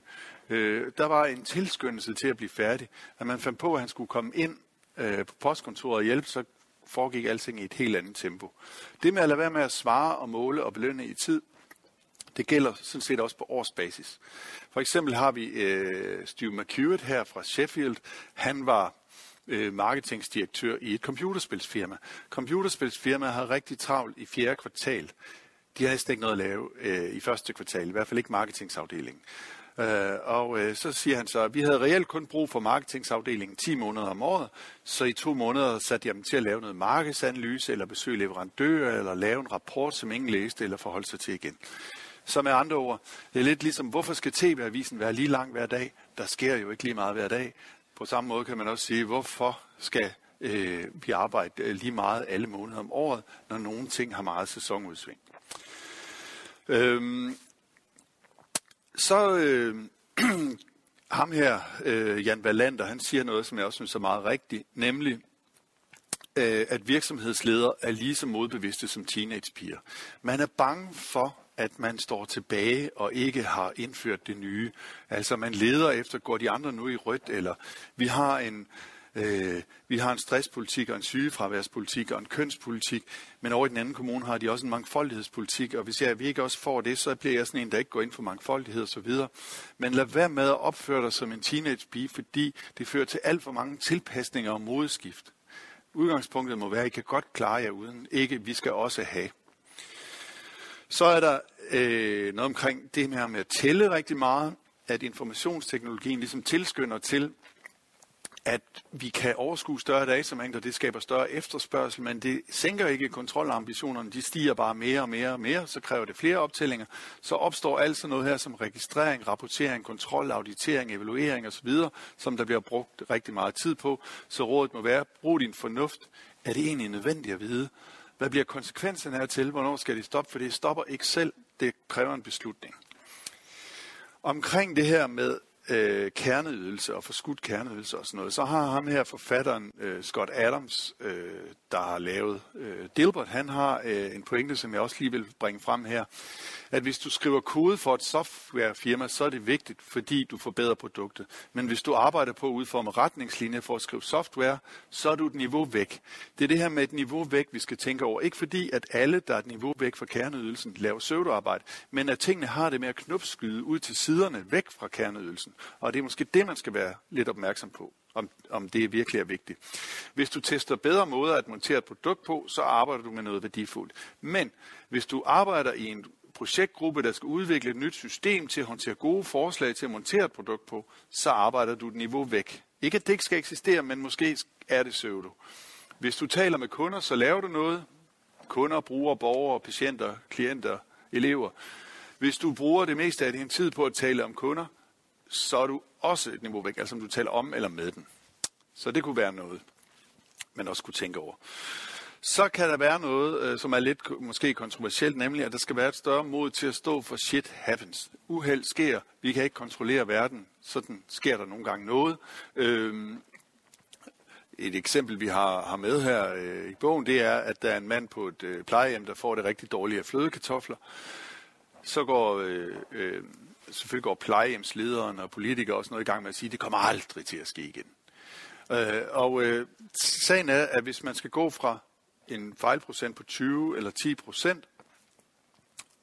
Øh, der var en tilskyndelse til at blive færdig. Når man fandt på, at han skulle komme ind øh, på postkontoret og hjælpe, så foregik alting i et helt andet tempo. Det med at lade være med at svare og måle og belønne i tid, det gælder sådan set også på årsbasis. For eksempel har vi øh, Steve McEwitt her fra Sheffield. Han var øh, marketingsdirektør i et computerspilsfirma. Computerspilsfirma har rigtig travlt i fjerde kvartal. De har næsten ikke noget at lave øh, i første kvartal, i hvert fald ikke marketingsafdelingen. Øh, og øh, så siger han så, at vi havde reelt kun brug for marketingsafdelingen 10 måneder om året, så i to måneder satte jeg dem til at lave noget markedsanalyse, eller besøge leverandører, eller lave en rapport, som ingen læste eller forholdt sig til igen. Så med andre ord, det er lidt ligesom, hvorfor skal TV-avisen være lige lang hver dag? Der sker jo ikke lige meget hver dag. På samme måde kan man også sige, hvorfor skal øh, vi arbejde øh, lige meget alle måneder om året, når nogle ting har meget sæsonudsving. Øhm, så øh, <clears throat> ham her, øh, Jan Wallander, han siger noget, som jeg også synes er meget rigtigt, nemlig, øh, at virksomhedsledere er lige så modbevidste som teenagepiger. Man er bange for, at man står tilbage og ikke har indført det nye. Altså man leder efter, går de andre nu i rødt, eller vi har en, øh, vi har en stresspolitik og en sygefraværspolitik og en kønspolitik, men over i den anden kommune har de også en mangfoldighedspolitik, og hvis jeg, vi ikke også får det, så bliver jeg sådan en, der ikke går ind for mangfoldighed osv. Men lad være med at opføre dig som en teenagepige, fordi det fører til alt for mange tilpasninger og modeskift. Udgangspunktet må være, at I kan godt klare jer uden. Ikke, vi skal også have. Så er der øh, noget omkring det her med at tælle rigtig meget, at informationsteknologien ligesom tilskynder til, at vi kan overskue større datamængder, det skaber større efterspørgsel, men det sænker ikke kontrolambitionerne, de stiger bare mere og mere og mere, så kræver det flere optællinger. Så opstår altså noget her som registrering, rapportering, kontrol, auditering, evaluering osv., som der bliver brugt rigtig meget tid på. Så rådet må være, brug din fornuft. Er det egentlig nødvendigt at vide? Hvad bliver konsekvenserne her til? Hvornår skal det stoppe? For det stopper ikke selv. Det kræver en beslutning. Omkring det her med øh, kerneydelse og forskudt kerneydelse og sådan noget, så har ham her forfatteren øh, Scott Adams, øh, der har lavet øh, Dilbert, han har øh, en pointe, som jeg også lige vil bringe frem her, at hvis du skriver kode for et softwarefirma, så er det vigtigt, fordi du forbedrer produktet. Men hvis du arbejder på at udforme retningslinjer for at skrive software, så er du et niveau væk. Det er det her med et niveau væk, vi skal tænke over. Ikke fordi, at alle, der er et niveau væk fra kerneydelsen, laver søvdearbejde, men at tingene har det med at knopskyde ud til siderne væk fra kerneydelsen. Og det er måske det, man skal være lidt opmærksom på, om, om det virkelig er vigtigt. Hvis du tester bedre måder at montere et produkt på, så arbejder du med noget værdifuldt. Men hvis du arbejder i en projektgruppe, der skal udvikle et nyt system til at håndtere gode forslag til at montere et produkt på, så arbejder du et niveau væk. Ikke at det ikke skal eksistere, men måske er det søvdo. Hvis du taler med kunder, så laver du noget. Kunder, brugere, borgere, patienter, klienter, elever. Hvis du bruger det meste af din tid på at tale om kunder, så er du også et niveau væk, altså om du taler om eller med den. Så det kunne være noget, man også kunne tænke over. Så kan der være noget, øh, som er lidt måske kontroversielt, nemlig at der skal være et større mod til at stå for shit happens. Uheld sker, vi kan ikke kontrollere verden, sådan sker der nogle gange noget. Øhm, et eksempel, vi har, har med her øh, i bogen, det er, at der er en mand på et øh, plejehjem, der får det rigtig dårlige af flødekartofler. Så går, øh, øh, selvfølgelig går plejehjemslederen og politikere også noget i gang med at sige, at det kommer aldrig til at ske igen. Øh, og øh, sagen er, at hvis man skal gå fra en fejlprocent på 20 eller 10 procent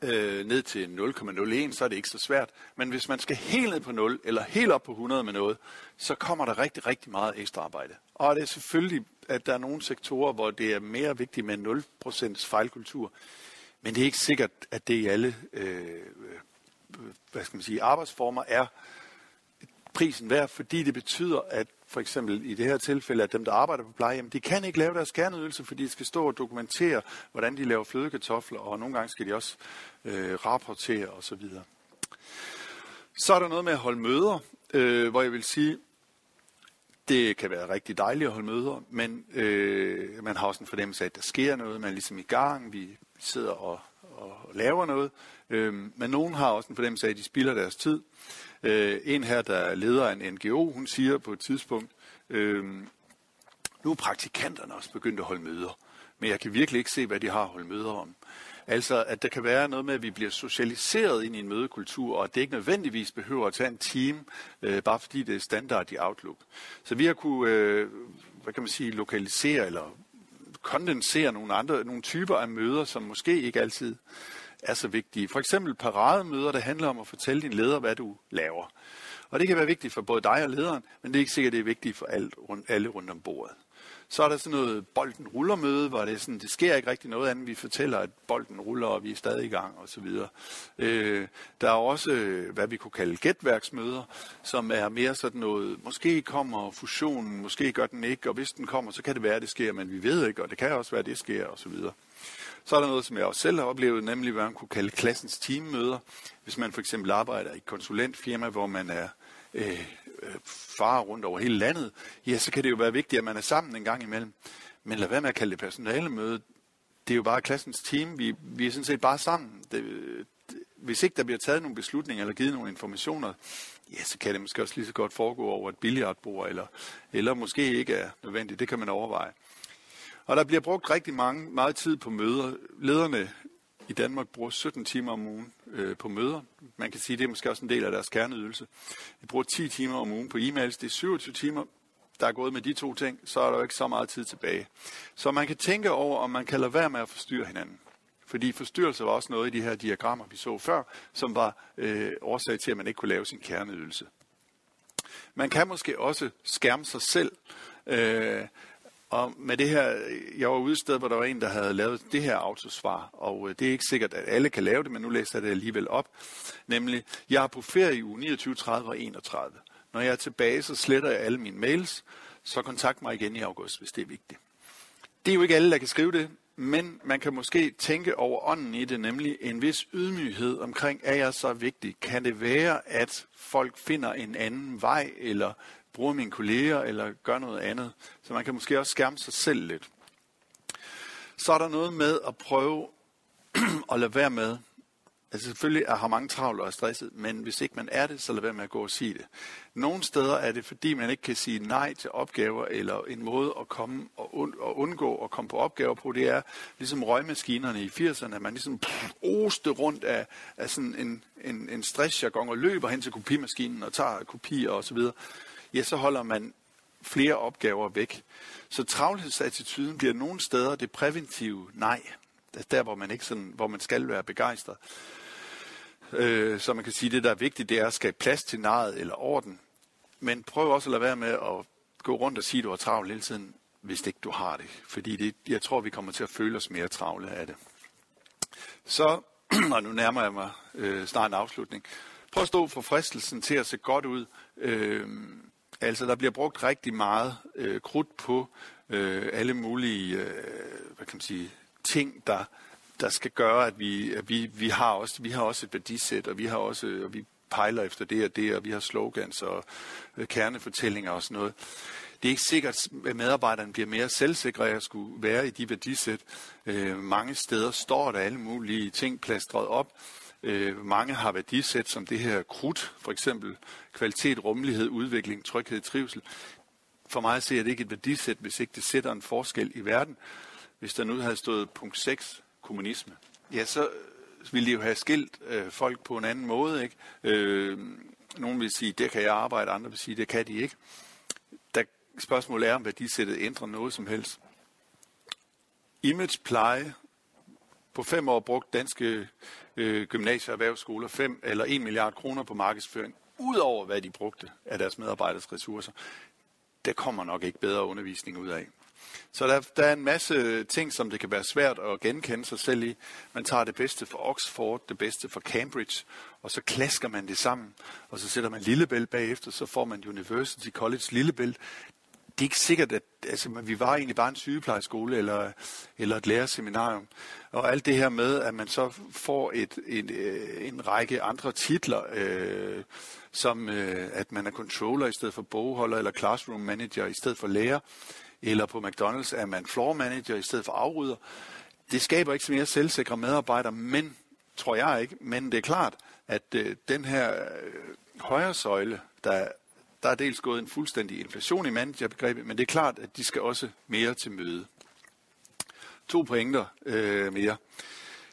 øh, ned til 0,01, så er det ikke så svært. Men hvis man skal helt ned på 0, eller helt op på 100 med noget, så kommer der rigtig, rigtig meget ekstra arbejde. Og det er selvfølgelig, at der er nogle sektorer, hvor det er mere vigtigt med 0% fejlkultur. Men det er ikke sikkert, at det i alle øh, hvad skal man sige, arbejdsformer er prisen værd, fordi det betyder, at for eksempel i det her tilfælde, at dem, der arbejder på plejehjem, de kan ikke lave deres kerneydelse, fordi de skal stå og dokumentere, hvordan de laver flødekartofler, og nogle gange skal de også øh, rapportere osv. Så, så er der noget med at holde møder, øh, hvor jeg vil sige, det kan være rigtig dejligt at holde møder, men øh, man har også en fornemmelse af, at der sker noget, man er ligesom i gang, vi sidder og, og laver noget, øh, men nogen har også en fornemmelse af, at de spilder deres tid. Øh, en her, der er leder af en NGO, hun siger på et tidspunkt, øh, nu er praktikanterne også begyndt at holde møder, men jeg kan virkelig ikke se, hvad de har at holde møder om. Altså, at der kan være noget med, at vi bliver socialiseret ind i en mødekultur, og at det ikke nødvendigvis behøver at tage en time, øh, bare fordi det er standard i Outlook. Så vi har kunne, øh, hvad kan man sige, lokalisere eller kondensere nogle andre, nogle typer af møder, som måske ikke altid er så vigtige. For eksempel parademøder, der handler om at fortælle din leder, hvad du laver. Og det kan være vigtigt for både dig og lederen, men det er ikke sikkert, det er vigtigt for alt, alle rundt om bordet. Så er der sådan noget bolden ruller møde, hvor det, sådan, det sker ikke rigtig noget andet. Vi fortæller, at bolden ruller, og vi er stadig i gang osv. Øh, der er også, øh, hvad vi kunne kalde gætværksmøder, som er mere sådan noget, måske kommer fusionen, måske gør den ikke, og hvis den kommer, så kan det være, at det sker, men vi ved ikke, og det kan også være, at det sker osv. Så er der noget, som jeg også selv har oplevet, nemlig hvad man kunne kalde klassens teammøder. Hvis man for eksempel arbejder i et konsulentfirma, hvor man er øh, øh, far rundt over hele landet, ja, så kan det jo være vigtigt, at man er sammen en gang imellem. Men lad være med at kalde det personalemøde. Det er jo bare klassens team. Vi, vi er sådan set bare sammen. Det, det, hvis ikke der bliver taget nogle beslutninger eller givet nogle informationer, ja, så kan det måske også lige så godt foregå over et billiardbord, eller, eller måske ikke er nødvendigt. Det kan man overveje. Og der bliver brugt rigtig mange, meget tid på møder. Lederne i Danmark bruger 17 timer om ugen øh, på møder. Man kan sige, at det er måske også en del af deres kerneydelse. De bruger 10 timer om ugen på e-mails. Det er 27 timer, der er gået med de to ting. Så er der jo ikke så meget tid tilbage. Så man kan tænke over, om man kan lade være med at forstyrre hinanden. Fordi forstyrrelse var også noget i de her diagrammer, vi så før, som var øh, årsag til, at man ikke kunne lave sin kerneydelse. Man kan måske også skærme sig selv. Øh, og med det her, øh, jeg var ude et sted, hvor der var en, der havde lavet det her autosvar, og øh, det er ikke sikkert, at alle kan lave det, men nu læser jeg det alligevel op. Nemlig, jeg er på ferie i uge 29, 30 og 31. Når jeg er tilbage, så sletter jeg alle mine mails, så kontakt mig igen i august, hvis det er vigtigt. Det er jo ikke alle, der kan skrive det, men man kan måske tænke over ånden i det, nemlig en vis ydmyghed omkring, er jeg så vigtig? Kan det være, at folk finder en anden vej, eller bruger mine kolleger, eller gør noget andet. Så man kan måske også skærme sig selv lidt. Så er der noget med at prøve <clears throat> at lade være med, altså selvfølgelig er, har mange travlt og er stresset, men hvis ikke man er det, så lad være med at gå og sige det. Nogle steder er det, fordi man ikke kan sige nej til opgaver, eller en måde at komme og, og undgå at komme på opgaver på, det er ligesom røgmaskinerne i 80'erne, at man ligesom <sniffs> oste rundt af, af sådan en, en, en stressjargon og løber hen til kopimaskinen og tager kopier osv ja, så holder man flere opgaver væk. Så travlhedsattituden bliver nogle steder det præventive nej. Der, hvor man, ikke sådan, hvor man skal være begejstret. Øh, så man kan sige, at det, der er vigtigt, det er at skabe plads til nejet eller orden. Men prøv også at lade være med at gå rundt og sige, at du har travlt hele tiden, hvis ikke du har det. Fordi det, jeg tror, vi kommer til at føle os mere travle af det. Så, <clears throat> og nu nærmer jeg mig øh, snart en afslutning. Prøv at stå for fristelsen til at se godt ud. Øh, Altså, der bliver brugt rigtig meget øh, krudt på øh, alle mulige, øh, hvad kan man sige, ting, der, der skal gøre, at vi, at vi, vi, har også, vi har også et værdisæt, og vi har også, og vi pejler efter det og det, og vi har slogans og øh, kernefortællinger og sådan noget. Det er ikke sikkert, at medarbejderne bliver mere selvsikre at skulle være i de værdisæt. Øh, mange steder står der alle mulige ting plastret op. Øh, mange har værdisæt som det her krudt, for eksempel kvalitet, rummelighed, udvikling, tryghed, trivsel. For mig ser det ikke et værdisæt, hvis ikke det sætter en forskel i verden. Hvis der nu havde stået punkt 6, kommunisme, ja, så ville de jo have skilt øh, folk på en anden måde. Ikke? Øh, nogen vil sige, det kan jeg arbejde, andre vil sige, det kan de ikke. Der, spørgsmålet er, om værdisættet ændrer noget som helst. Image pleje på fem år brugt danske øh, gymnasier og erhvervsskoler 5 eller 1 milliard kroner på markedsføring, udover hvad de brugte af deres medarbejderes ressourcer. Der kommer nok ikke bedre undervisning ud af. Så der, der er en masse ting, som det kan være svært at genkende sig selv i. Man tager det bedste fra Oxford, det bedste fra Cambridge, og så klasker man det sammen, og så sætter man Lillebælt bagefter, så får man University College Lillebælt. Det er ikke sikkert, at altså, vi var egentlig bare en sygeplejeskole eller, eller et lærerseminarium. Og alt det her med, at man så får et, en, øh, en række andre titler, øh, som øh, at man er controller i stedet for bogholder, eller classroom manager i stedet for lærer, eller på McDonald's er man floor manager i stedet for afrydder. Det skaber ikke så mere selvsikre medarbejdere, men, tror jeg ikke, men det er klart, at øh, den her øh, højre søjle, der, der er dels gået en fuldstændig inflation i managerbegrebet, men det er klart, at de skal også mere til møde. To pointer øh, mere.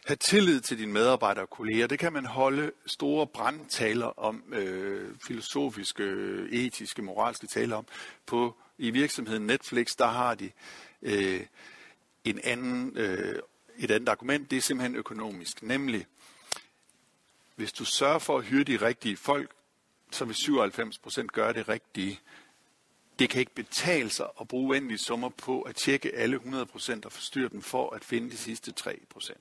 Ha' tillid til dine medarbejdere og kolleger. Det kan man holde store brandtaler om, øh, filosofiske, øh, etiske, moralske taler om på i virksomheden Netflix, der har de øh, en anden, øh, et andet argument, det er simpelthen økonomisk. Nemlig, hvis du sørger for at hyre de rigtige folk, så vil 97 procent gøre det rigtige. Det kan ikke betale sig at bruge uendelige summer på at tjekke alle 100 procent og forstyrre dem for at finde de sidste 3 procent.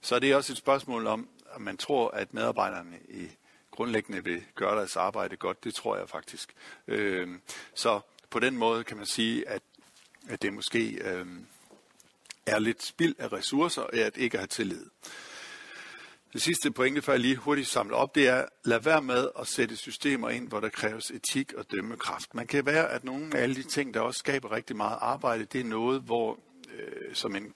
Så det er også et spørgsmål om, om man tror, at medarbejderne i grundlæggende vil gøre deres arbejde godt. Det tror jeg faktisk. Øh, så på den måde kan man sige, at, at det måske øh, er lidt spild af ressourcer, at ikke have tillid. Det sidste pointe, før jeg lige hurtigt samler op, det er, lad være med at sætte systemer ind, hvor der kræves etik og dømmekraft. Man kan være, at nogle af alle de ting, der også skaber rigtig meget arbejde, det er noget, hvor øh, som en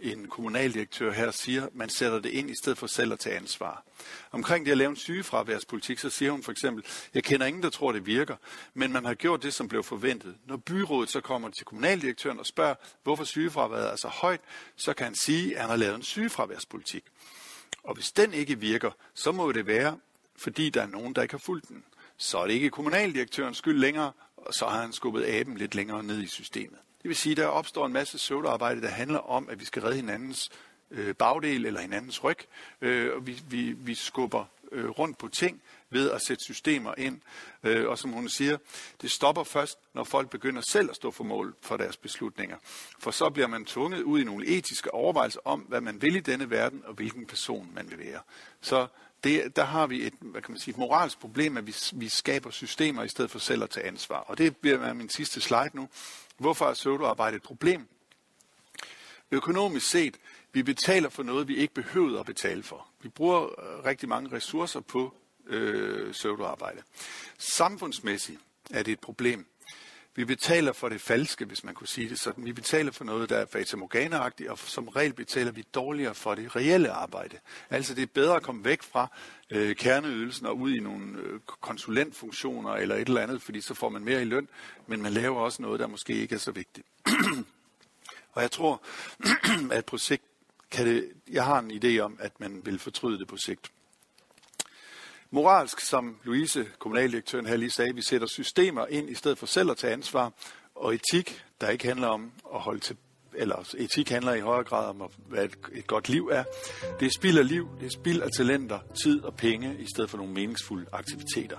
en kommunaldirektør her siger, man sætter det ind i stedet for selv at tage ansvar. Omkring det at lave en sygefraværspolitik, så siger hun for eksempel, jeg kender ingen, der tror, det virker, men man har gjort det, som blev forventet. Når byrådet så kommer til kommunaldirektøren og spørger, hvorfor sygefraværet er så højt, så kan han sige, at han har lavet en sygefraværspolitik. Og hvis den ikke virker, så må det være, fordi der er nogen, der ikke har fulgt den. Så er det ikke kommunaldirektørens skyld længere, og så har han skubbet aben lidt længere ned i systemet. Det vil sige, at der opstår en masse søvdearbejde, der handler om, at vi skal redde hinandens øh, bagdel eller hinandens ryg, øh, og vi, vi, vi skubber øh, rundt på ting ved at sætte systemer ind. Øh, og som hun siger, det stopper først, når folk begynder selv at stå for mål for deres beslutninger. For så bliver man tvunget ud i nogle etiske overvejelser om, hvad man vil i denne verden, og hvilken person man vil være. Så det, der har vi et, hvad kan man sige, et moralsk problem, at vi, vi skaber systemer i stedet for selv at tage ansvar. Og det bliver min sidste slide nu. Hvorfor er pseudoarbejde et problem? Økonomisk set, vi betaler for noget, vi ikke behøvede at betale for. Vi bruger øh, rigtig mange ressourcer på øh, pseudoarbejde. Samfundsmæssigt er det et problem. Vi betaler for det falske, hvis man kunne sige det sådan. Vi betaler for noget, der er fatamorgana og som regel betaler vi dårligere for det reelle arbejde. Altså det er bedre at komme væk fra øh, kerneydelsen og ud i nogle øh, konsulentfunktioner eller et eller andet, fordi så får man mere i løn, men man laver også noget, der måske ikke er så vigtigt. <clears throat> og jeg tror, <clears throat> at på sigt kan det, jeg har en idé om, at man vil fortryde det på sigt. Moralsk, som Louise, kommunaldirektøren her lige sagde, vi sætter systemer ind i stedet for selv at tage ansvar, og etik, der ikke handler om at holde til eller etik handler i højere grad om, hvad et, et godt liv er. Det er spild af liv, det er spild af talenter, tid og penge, i stedet for nogle meningsfulde aktiviteter.